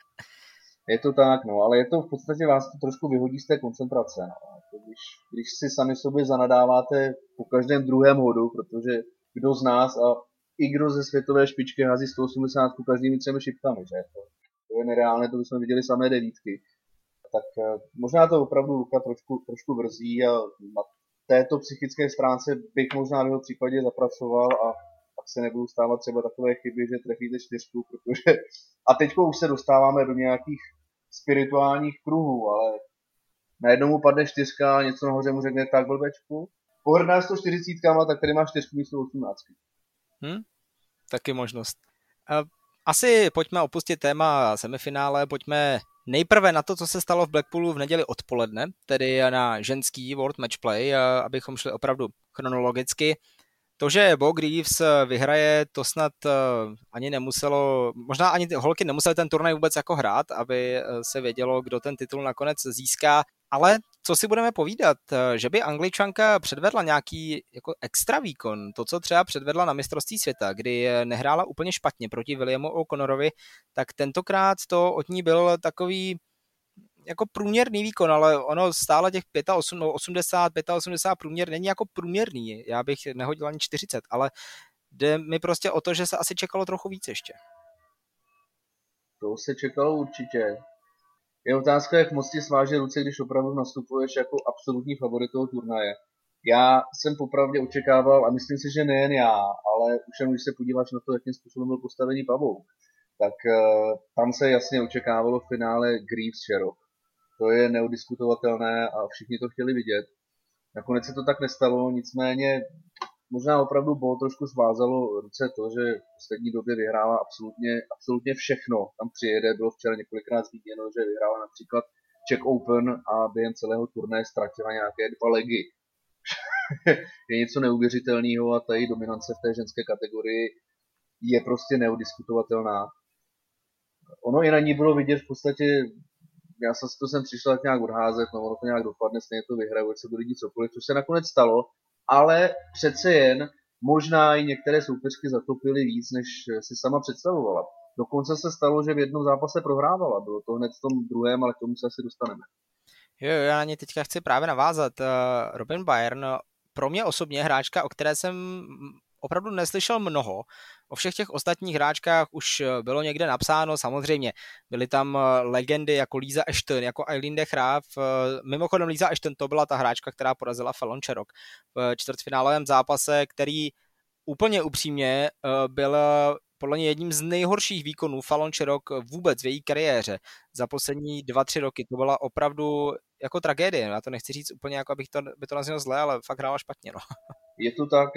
je to tak, no, ale je to v podstatě vás to trošku vyhodí z té koncentrace. No. Když, když si sami sobě zanadáváte po každém druhém hodu, protože kdo z nás a i kdo ze světové špičky hází 180 každými třemi šipkami, že? To, to je nereálné, to bychom viděli samé devítky tak eh, možná to opravdu Luka trošku, trošku vrzí a na této psychické stránce bych možná v jeho případě zapracoval a pak se nebudou stávat třeba takové chyby, že trefíte čtyřku, protože a teď už se dostáváme do nějakých spirituálních kruhů, ale najednou mu padne čtyřka a něco nahoře mu řekne tak blbečku. Pohrdná 140, tak tady máš čtyřku místo 18. Hmm? Taky možnost. Asi pojďme opustit téma semifinále, pojďme Nejprve na to, co se stalo v Blackpoolu v neděli odpoledne, tedy na ženský World Match Play, abychom šli opravdu chronologicky. To, že Bo Greaves vyhraje, to snad eh, ani nemuselo, možná ani ty holky nemusely ten turnaj vůbec jako hrát, aby eh, se vědělo, kdo ten titul nakonec získá. Ale co si budeme povídat, eh, že by Angličanka předvedla nějaký jako extra výkon, to, co třeba předvedla na mistrovství světa, kdy nehrála úplně špatně proti Williamu O'Connorovi, tak tentokrát to od ní byl takový jako průměrný výkon, ale ono stále těch 85, 80, 85 průměr není jako průměrný. Já bych nehodil ani 40, ale jde mi prostě o to, že se asi čekalo trochu víc ještě. To se čekalo určitě. Je otázka, jak moc ti sváže ruce, když opravdu nastupuješ jako absolutní favorit toho turnaje. Já jsem popravdě očekával, a myslím si, že nejen já, ale už jen když se podíváš na to, jakým způsobem byl postavený Pavou, tak uh, tam se jasně očekávalo v finále Greaves Sherrock. To je neodiskutovatelné a všichni to chtěli vidět. Nakonec se to tak nestalo, nicméně možná opravdu bylo trošku svázalo ruce to, že v poslední době vyhrává absolutně, absolutně všechno. Tam přijede, bylo včera několikrát zmíněno, že vyhrála například Czech Open a během celého turnaje ztratila nějaké dva legy. je něco neuvěřitelného a ta její dominance v té ženské kategorii je prostě neudiskutovatelná. Ono i na ní bylo vidět v podstatě, já jsem to jsem přišel tak nějak odházet, no ono to nějak dopadne, stejně to vyhraje, ať se bude dít cokoliv, což se nakonec stalo, ale přece jen možná i některé soupeřky zatopily víc, než si sama představovala. Dokonce se stalo, že v jednom zápase prohrávala. Bylo to hned v tom druhém, ale k tomu se asi dostaneme. Jo, já na ně teďka chci právě navázat. Eh, Robin Bayern, pro mě osobně hráčka, o které jsem opravdu neslyšel mnoho. O všech těch ostatních hráčkách už eh, bylo někde napsáno, samozřejmě. Byly tam eh, legendy jako Lisa Ashton, jako Eileen de Graaf. Eh, mimochodem Lisa Ashton to byla ta hráčka, která porazila Fallon Cherok v čtvrtfinálovém zápase, který úplně upřímně byl podle mě jedním z nejhorších výkonů Fallon Cherok vůbec v její kariéře za poslední dva, tři roky. To byla opravdu jako tragédie. Já to nechci říct úplně, jako abych to, by to nazval zle, ale fakt hrála špatně. No. Je to tak,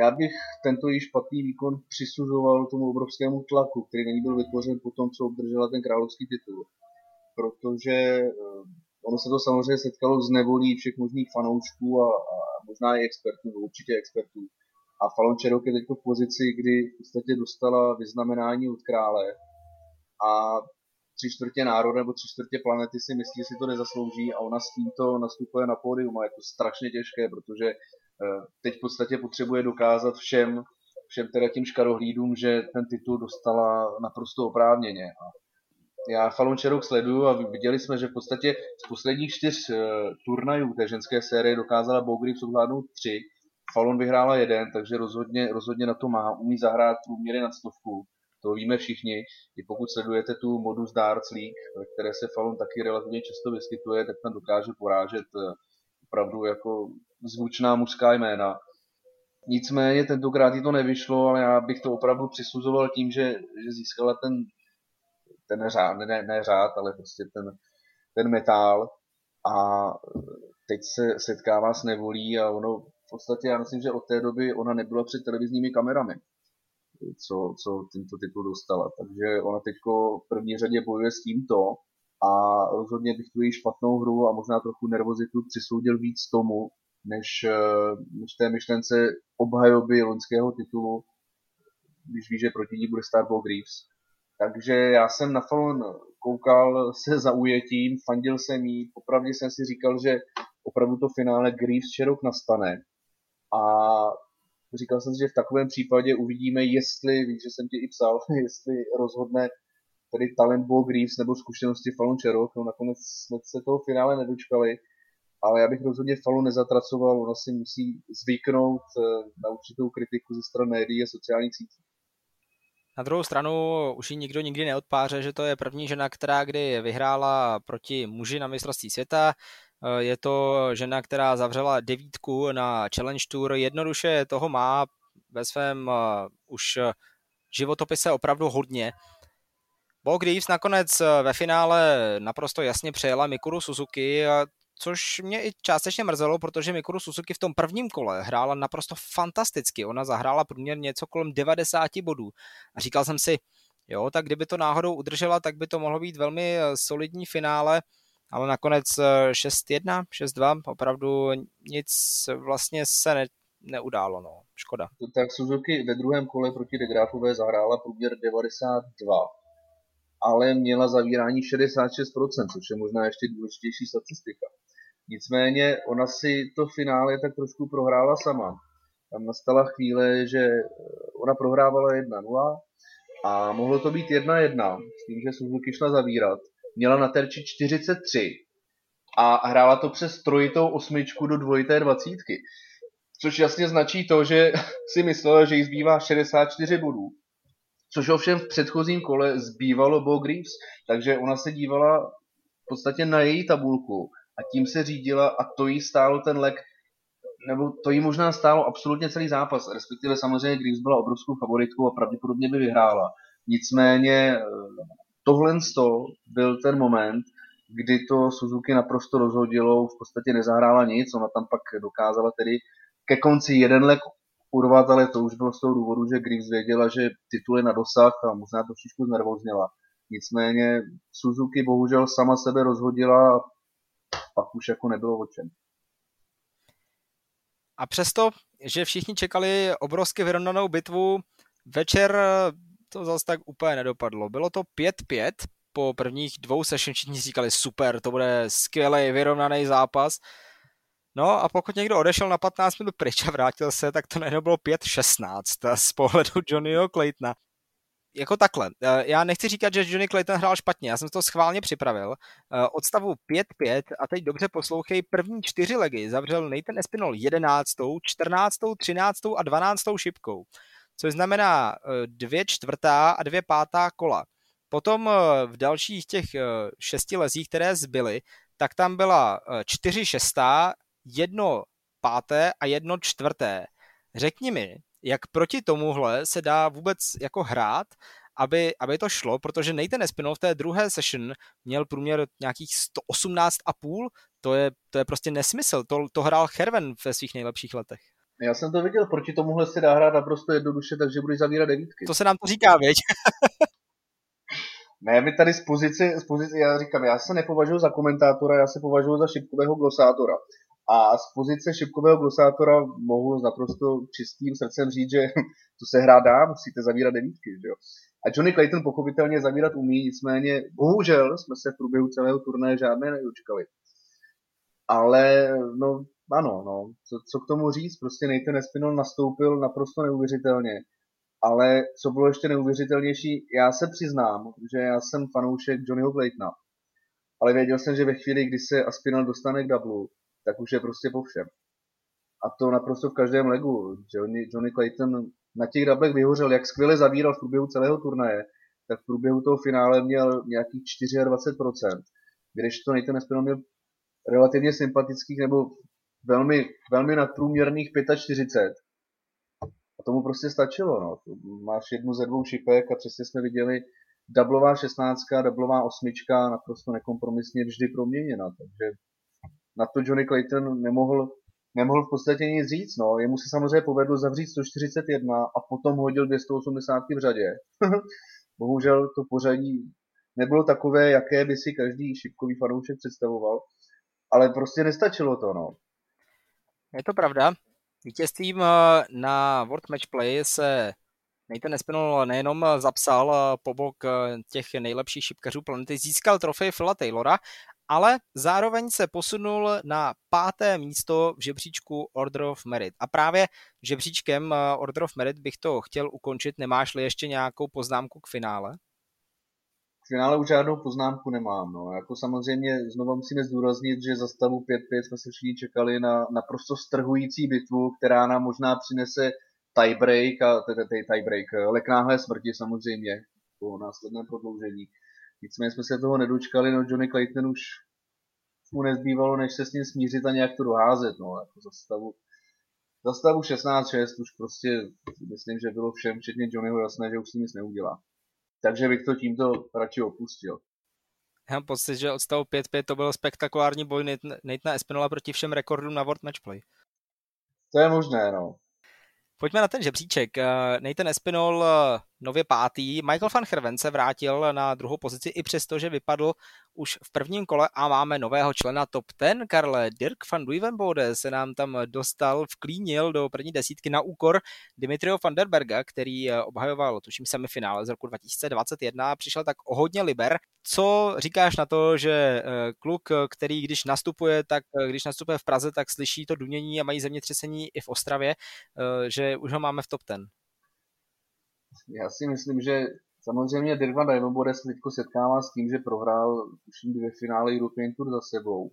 já bych tento již špatný výkon přisuzoval tomu obrovskému tlaku, který není byl vytvořen po tom, co obdržela ten královský titul. Protože eh, ono se to samozřejmě setkalo s nevolí všech možných fanoušků a, a možná i expertů, určitě expertů. A Fallon Cherok je teď v pozici, kdy v podstatě dostala vyznamenání od krále a tři čtvrtě národa nebo tři čtvrtě planety si myslí, že si to nezaslouží a ona s tímto nastupuje na pódium a je to strašně těžké, protože teď v podstatě potřebuje dokázat všem, všem teda tím škarohlídům, že ten titul dostala naprosto oprávněně. A já Fallon Cherok sleduju a viděli jsme, že v podstatě z posledních čtyř uh, turnajů té ženské série dokázala Bogry zvládnout tři. Fallon vyhrála jeden, takže rozhodně, rozhodně na to má. Umí zahrát průměry nad stovku. To víme všichni. I pokud sledujete tu Modus Darts League, které se Fallon taky relativně často vyskytuje, tak tam dokáže porážet uh, opravdu jako zvučná mužská jména. Nicméně tentokrát jí to nevyšlo, ale já bych to opravdu přisuzoval tím, že, že získala ten ten řád, ne, ne řád, ale prostě ten, ten metál a teď se setkává s nevolí a ono v podstatě já myslím, že od té doby ona nebyla před televizními kamerami, co, co tento titul dostala. Takže ona teď v první řadě bojuje s tímto a rozhodně bych tu její špatnou hru a možná trochu nervozitu přisoudil víc tomu, než, než té myšlence obhajoby loňského titulu, když ví, že proti ní bude stát Bo Greaves. Takže já jsem na Fallon koukal se zaujetím, fandil jsem jí, popravdě jsem si říkal, že opravdu to finále Greaves Cherok nastane. A říkal jsem si, že v takovém případě uvidíme, jestli, víš, že jsem ti i psal, jestli rozhodne tedy talent Bo Greaves nebo zkušenosti Fallon Cherok. No nakonec jsme se toho finále nedočkali, ale já bych rozhodně Fallon nezatracoval, ona si musí zvyknout eh, na určitou kritiku ze strany médií a sociálních sítí. Na druhou stranu už ji nikdo nikdy neodpáře, že to je první žena, která kdy vyhrála proti muži na mistrovství světa. Eh, je to žena, která zavřela devítku na Challenge Tour. Jednoduše toho má ve svém uh, už životopise opravdu hodně. Bo Greaves nakonec ve finále naprosto jasně přejela Mikuru Suzuki, což mě i částečně mrzelo, protože Mikuru Suzuki v tom prvním kole hrála naprosto fantasticky. Ona zahrála průměr něco kolem 90 bodů. A říkal jsem si, jo, tak kdyby to náhodou udržela, tak by to mohlo být velmi eh, solidní finále, ale nakonec 6-1, eh, 6-2, opravdu nic vlastně se ne, neudálo, no, škoda. Tak Suzuki ve druhém kole proti De Grafové zahrála průměr 92, ale měla zavírání 66%, což je možná ještě důležitější statistika. Nicméně ona si to finále tak trošku prohrála sama. Tam nastala chvíle, že ona prohrávala 1-0 a mohlo to být 1-1 s tím, že Suzuki šla zavírat. Měla na terči 43 a hrála to přes trojitou osmičku do dvojité dvacítky. Což jasně značí to, že si myslela, že jí zbývá 64 bodů. Což ovšem v předchozím kole zbývalo Bo Greaves, takže ona se dívala v podstatě na její tabulku a tím se řídila a to jí stálo ten lek, nebo to jí možná stálo absolutně celý zápas, respektive samozřejmě Greaves byla obrovskou favoritkou a pravděpodobně by vyhrála. Nicméně eh, tohle byl ten moment, kdy to Suzuki naprosto rozhodilo, v podstatě nezahrála nic, ona tam pak dokázala tedy ke konci jeden lek urvat, ale to už bylo z toho důvodu, že Greaves věděla, že titul je na dosah a možná to trošičku znervozněla. Nicméně Suzuki bohužel sama sebe rozhodila pak už jako nebylo o čem. A přesto, že všichni čekali obrovsky vyrovnanou bitvu, večer to zase tak úplně nedopadlo. Bylo to 5-5 po prvních dvou session, všichni říkali super, to bude skvělý vyrovnaný zápas. No a pokud někdo odešel na 15 minut pryč a vrátil se, tak to najednou bylo 5-16 z pohledu Johnnyho Claytona jako takhle, eh, já nechci říkat, že Johnny Clayton hrál špatně, já jsem to schválně připravil. Eh, Odstavu 5-5 a teď dobře poslouchej, první čtyři legy zavřel Nathan Espinol 11., 14., 13. a 12. šipkou, což znamená eh, dvě čtvrtá a dvě pátá kola. Potom v dalších těch šesti lezích, které zbyly, tak tam byla čtyři šestá, jedno páté a jedno čtvrté. Řekni mi, jak proti tomuhle se dá vůbec jako hrát, aby, aby to šlo, protože Nathan Espinol v té druhé session měl průměr nějakých 118,5, to je, to je prostě nesmysl, to, to hrál Herven ve svých nejlepších letech. Já jsem to viděl, proti tomuhle se dá hrát naprosto jednoduše, takže budeš zavírat devítky. To se nám to říká, věď? ne, my tady z pozice, z pozice, já říkám, já se nepovažuji za komentátora, já se považuji za šipkového glosátora. A z pozice šipkového glosátora mohu naprosto čistým srdcem říct, že to se hrá dá, musíte zavírat devítky. Že jo? A Johnny Clayton pochopitelně zavírat umí, nicméně bohužel jsme se v průběhu celého turnaje žádné nedočkali. Ale no, ano, no, co, co k tomu říct, prostě Nathan Espinol nastoupil naprosto neuvěřitelně ale co bylo ještě neuvěřitelnější, já se přiznám, že já jsem fanoušek Johnnyho Claytona, ale věděl jsem, že ve chvíli, kdy se Aspinal dostane k dublu, tak už je prostě po všem. A to naprosto v každém legu. Johnny, Johnny Clayton na těch dublech vyhořel, jak skvěle zavíral v průběhu celého turnaje, tak v průběhu toho finále měl nějakých 24%, když to Nathan Aspinall měl relativně sympatických nebo velmi, velmi nadprůměrných 45. A tomu prostě stačilo. No. Máš jednu ze dvou šipek a přesně jsme viděli dublová 16, dublová osmička naprosto nekompromisně vždy proměněna. Takže na to Johnny Clayton nemohl, nemohl v podstatě nic říct. No. Jemu se samozřejmě povedlo zavřít 141 a potom hodil 280 v řadě. Bohužel to pořadí nebylo takové, jaké by si každý šipkový fanoušek představoval, ale prostě nestačilo to. No. Je to pravda. Vítězstvím eh, na World Match Play se Nathan Espinol nejenom zapsal eh, po bok eh, těch nejlepších šipkařů planety, získal trofej Phila Taylora, ale zároveň se posunul na páté místo v žebříčku Order of Merit. A právě žebříčkem Order of Merit bych to chtěl ukončit. Nemáš-li ještě nějakou poznámku k finále? K finále už žádnou poznámku nemám. No. Jako samozřejmě znovu musíme zdůraznit, že za stavu 5-5 jsme se všichni čekali na naprosto strhující bitvu, která nám možná přinese tiebreak, a tedy tiebreak, leknáhlé smrti samozřejmě, po následném prodloužení. Nicméně jsme se toho nedočkali, no Johnny Clayton už mu nezbývalo, než se s ním smířit a nějak to doházet, no, jako za stavu, za stavu 16-6 už prostě myslím, že bylo všem, včetně Johnnyho jasné, že už si nic neudělá. Takže bych to tímto radši opustil. Já mám pocit, že od stavu 5-5 to byl spektakulární boj Nathana Espinola proti všem rekordům na World Matchplay. To je možné, no. Pojďme na ten žebříček. Eh, Nathan Espinol eh, nově pátý. Michael van Herven se vrátil na druhou pozici i přesto, že vypadl už v prvním kole a máme nového člena top 10, Karle. Dirk van Duivenbode se nám tam dostal, vklínil do první desítky na úkor Dimitrio van der Berga, který eh, obhajoval, tuším, semifinále z roku 2021 a přišel tak o hodně liber. Co říkáš na to, že eh, kluk, který když nastupuje, tak eh, když nastupuje v Praze, tak slyší to dunění a mají zemětřesení i v Ostravě, že už ho máme v top 10? Já si myslím, že samozřejmě Dirk van Dijvenbode se teď setkává s tím, že prohrál tuším dvě finále European Tour za sebou,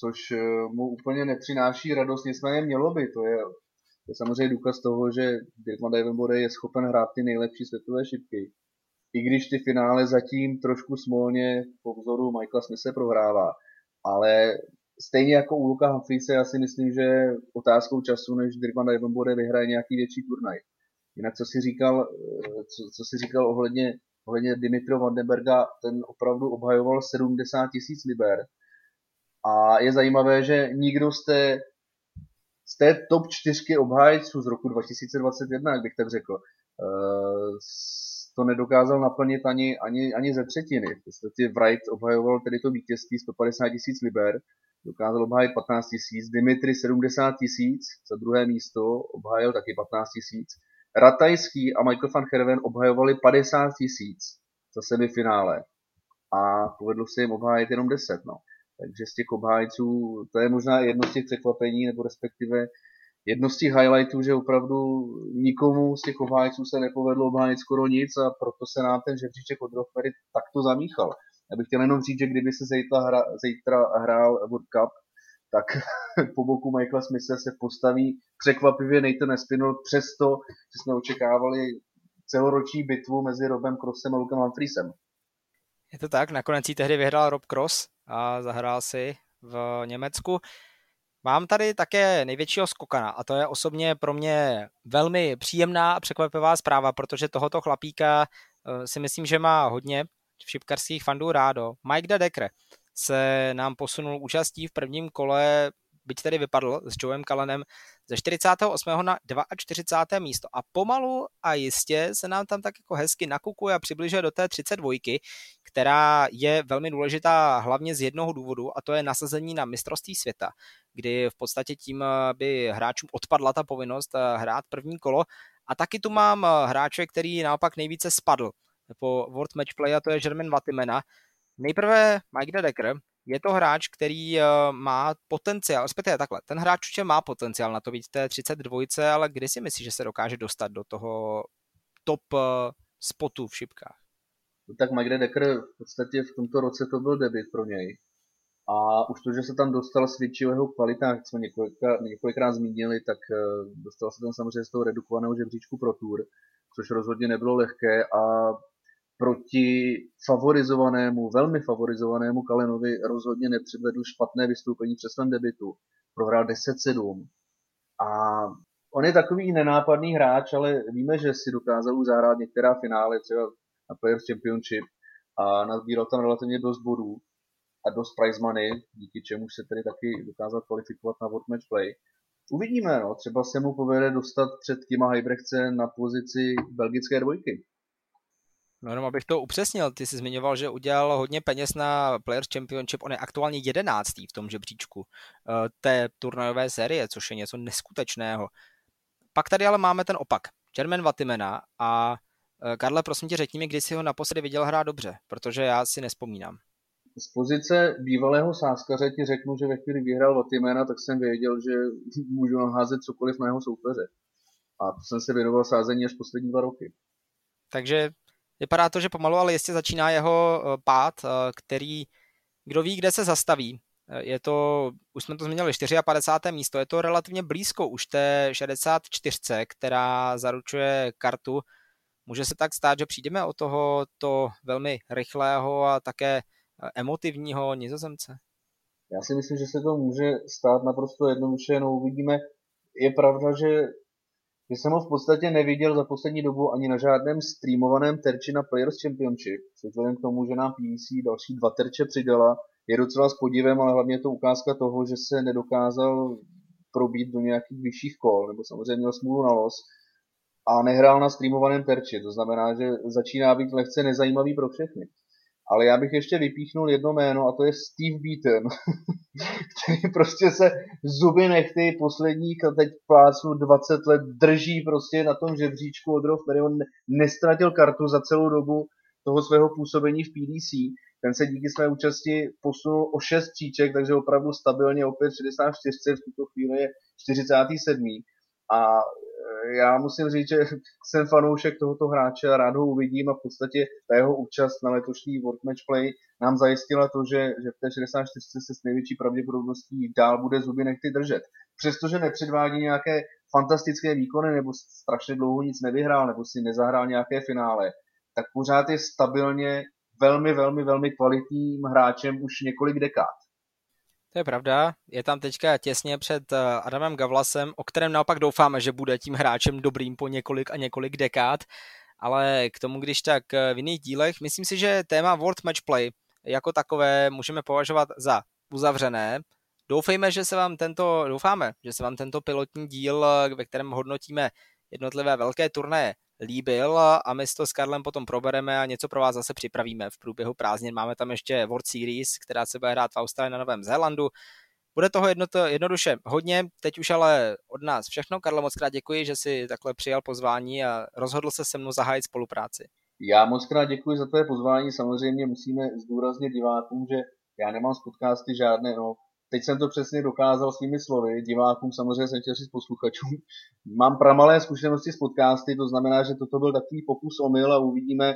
což eh, mu úplně nepřináší radost, nicméně mělo by, to je, to je samozřejmě důkaz toho, že Dirk van je schopen hrát ty nejlepší světové šipky. I když ty finále zatím trošku smolně po vzoru Michaela Smise prohrává. Ale stejně jako u Luka Humphreys, já si myslím, že otázkou času, než Dirk van Dijvenbode vyhraje nějaký větší turnaj. Jinak co si říkal, eh, co, co si říkal ohledně, ohledně Dimitro Vandenberga, ten opravdu obhajoval 70 tisíc liber. A je zajímavé, že nikdo z té, z té top čtyřky obhájců z roku 2021, jak bych tak řekl, eh, to nedokázal naplnit ani, ani, ani ze třetiny. V podstatě Wright obhajoval tedy to vítězství 150 tisíc liber, dokázal obhájit 15 tisíc, Dimitri 70 tisíc, za druhé místo obhájil taky 15 tisíc Ratajský a Michael van Herven obhajovali 50 tisíc za semifinále a povedlo se jim obhájit jenom 10. No. Takže z těch obhájců, to je možná jedno z těch překvapení, nebo respektive jedno z těch highlightů, že opravdu nikomu z těch obhájců se nepovedlo obhájit skoro nic a proto se nám ten žebříček od Rothberry takto zamíchal. Já bych chtěl jenom říct, že kdyby se zítra, hra, zítra hrál World Cup, tak po boku Michaela Smitha se postaví překvapivě Nathan Espinol přesto, že jsme očekávali celoroční bitvu mezi Robem Crossem a Lukem Humphreysem. Je to tak, nakonec ji tehdy vyhrál Rob Cross a zahrál si v Německu. Mám tady také největšího skokana a to je osobně pro mě velmi příjemná a překvapivá zpráva, protože tohoto chlapíka eh, si myslím, že má hodně šipkarských fandů rádo. Mike de Decker se nám posunul účastí v prvním kole, byť tedy vypadl s Joeem Kalanem ze 48. na 42. místo a pomalu a jistě se nám tam tak jako hezky nakukuje a přibližuje do té 32, která je velmi důležitá hlavně z jednoho důvodu a to je nasazení na mistrovství světa, kdy v podstatě tím by hráčům odpadla ta povinnost hrát první kolo a taky tu mám hráče, který naopak nejvíce spadl po World Match Play a to je German Vatimena, Nejprve Mike Decker, je to hráč, který uh, má potenciál, respektive takhle, ten hráč určitě má potenciál na to být té 32, ale kdy si myslíš, že se dokáže dostat do toho top uh, spotu v šipkách? No tak Decker v podstatě v tomto roce to byl debit pro něj. A už to, že se tam dostal, svědčí o jeho kvalitách, jsme několikrát, několikrát zmínili, tak uh, dostal se tam samozřejmě z toho redukovaného žebříčku pro Tour, což rozhodně nebylo lehké a proti favorizovanému, velmi favorizovanému Kalenovi rozhodně nepředvedl špatné vystoupení přes svém debitu. Prohrál 10-7. A on je takový nenápadný hráč, ale víme, že si dokázal už zahrát některá finále, třeba na Players Championship a nazbíral tam relativně dost bodů a dost prize money, díky čemu se tedy taky dokázal kvalifikovat na World Match Play. Uvidíme, no, třeba se mu povede dostat před Kima Heibrechtse na pozici belgické dvojky. No jenom abych to upřesnil, ty jsi zmiňoval, že udělal hodně peněz na Players Championship, on je aktuálně jedenáctý v tom žebříčku uh, té turnajové série, což je něco neskutečného. Pak tady ale máme ten opak, German Vatimena a uh, Karle, prosím tě, řekni mi, kdy jsi ho naposledy viděl hrát dobře, protože já si nespomínám. Z pozice bývalého sáskaře ti řeknu, že ve chvíli vyhrál Vatimena, tak jsem věděl, že můžu naházet cokoliv na jeho soupeře. A to jsem se věnoval sázení až poslední dva roky. Takže Vypadá to, že pomalu, ale jistě začíná jeho eh, pád, eh, který, kdo ví, kde se zastaví. Eh, je to, už jsme to zmínili, 54. místo, je to relativně blízko už té 64, která zaručuje kartu. Může se tak stát, že přijdeme o toho to velmi rychlého a také emotivního nizozemce? Já si myslím, že se to může stát naprosto jednoduše, no uvidíme. Je pravda, že že jsem ho v podstatě neviděl za poslední dobu ani na žádném streamovaném terči na Players Championship, což vzhledem k tomu, že nám PVC další dva terče přidala, je docela s podívem, ale hlavně je to ukázka toho, že se nedokázal probít do nějakých vyšších kol, nebo samozřejmě měl smůlu na los a nehrál na streamovaném terči. To znamená, že začíná být lehce nezajímavý pro všechny. Ale já bych ještě vypíchnul jedno jméno a to je Steve Beaton, který prostě se zuby nechty posledních, teď plácnu 20 let, drží prostě na tom žebříčku od který on nestratil kartu za celou dobu toho svého působení v PDC. Ten se díky své účasti posunul o 6 příček, takže opravdu stabilně opět 64, v tuto chvíli je 47. A já musím říct, že jsem fanoušek tohoto hráče a rád ho uvidím a v podstatě ta jeho účast na letošní World Match Play nám zajistila to, že, že v té 64 se s největší pravděpodobností dál bude zuby nechty držet. Přestože nepředvádí nějaké fantastické výkony nebo strašně dlouho nic nevyhrál nebo si nezahrál nějaké finále, tak pořád je stabilně velmi, velmi, velmi kvalitním hráčem už několik dekád. To je pravda, je tam teďka těsně před eh, Adamem Gavlasem, o kterém naopak doufáme, že bude tím hráčem dobrým po několik a několik dekád, ale k tomu, když tak eh, v jiných dílech, myslím si, že téma World Match Play jako takové můžeme považovat za uzavřené. Doufejme, že se vám tento, doufáme, že se vám tento pilotní díl, eh, ve kterém hodnotíme jednotlivé velké turnaje, líbil a my to s Karlem potom probereme a něco pro vás zase připravíme v průběhu prázdnin. Máme tam ještě World Series, která se bude hrát v Austrálii na Novém Zélandu. Bude toho jedno, jednoduše hodně, teď už ale od nás všechno. Karlo, moc krát děkuji, že si takhle přijal pozvání a rozhodl se se mnou zahájit spolupráci. Já moc krát děkuji za tvé pozvání. Samozřejmě musíme zdůraznit divákům, že já nemám z podcasty žádné no, teď jsem to přesně dokázal svými slovy, divákům samozřejmě jsem chtěl říct posluchačům. Mám pramalé zkušenosti s podcasty, to znamená, že toto byl takový pokus omyl a uvidíme,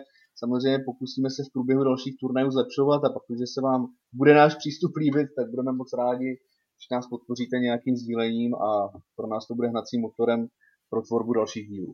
samozřejmě pokusíme se v průběhu dalších turnajů zlepšovat a pokud se vám bude náš přístup líbit, tak budeme moc rádi, že nás podpoříte nějakým sdílením a pro nás to bude hnacím motorem pro tvorbu dalších dílů.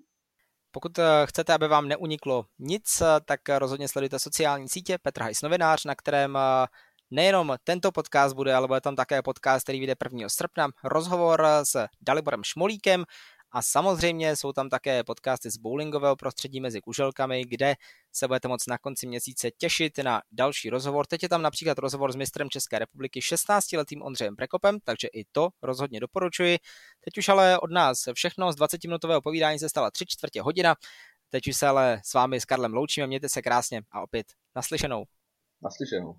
Pokud eh, chcete, aby vám neuniklo nic, eh, tak rozhodně sledujte sociální sítě Petra Hajs novinář, na kterém eh, Nejenom tento podcast bude, ale bude tam také podcast, který vyjde 1. srpna, rozhovor s Daliborem Šmolíkem a samozřejmě jsou tam také podcasty z bowlingového prostředí mezi kuželkami, kde se budete moct na konci měsíce těšit na další rozhovor. Teď je tam například rozhovor s mistrem České republiky 16-letým Ondřejem Prekopem, takže i to rozhodně doporučuji. Teď už ale od nás všechno z 20-minutového povídání se stala 3 čtvrtě hodina. Teď už se ale s vámi s Karlem loučíme, mějte se krásně a opět naslyšenou. Naslyšenou.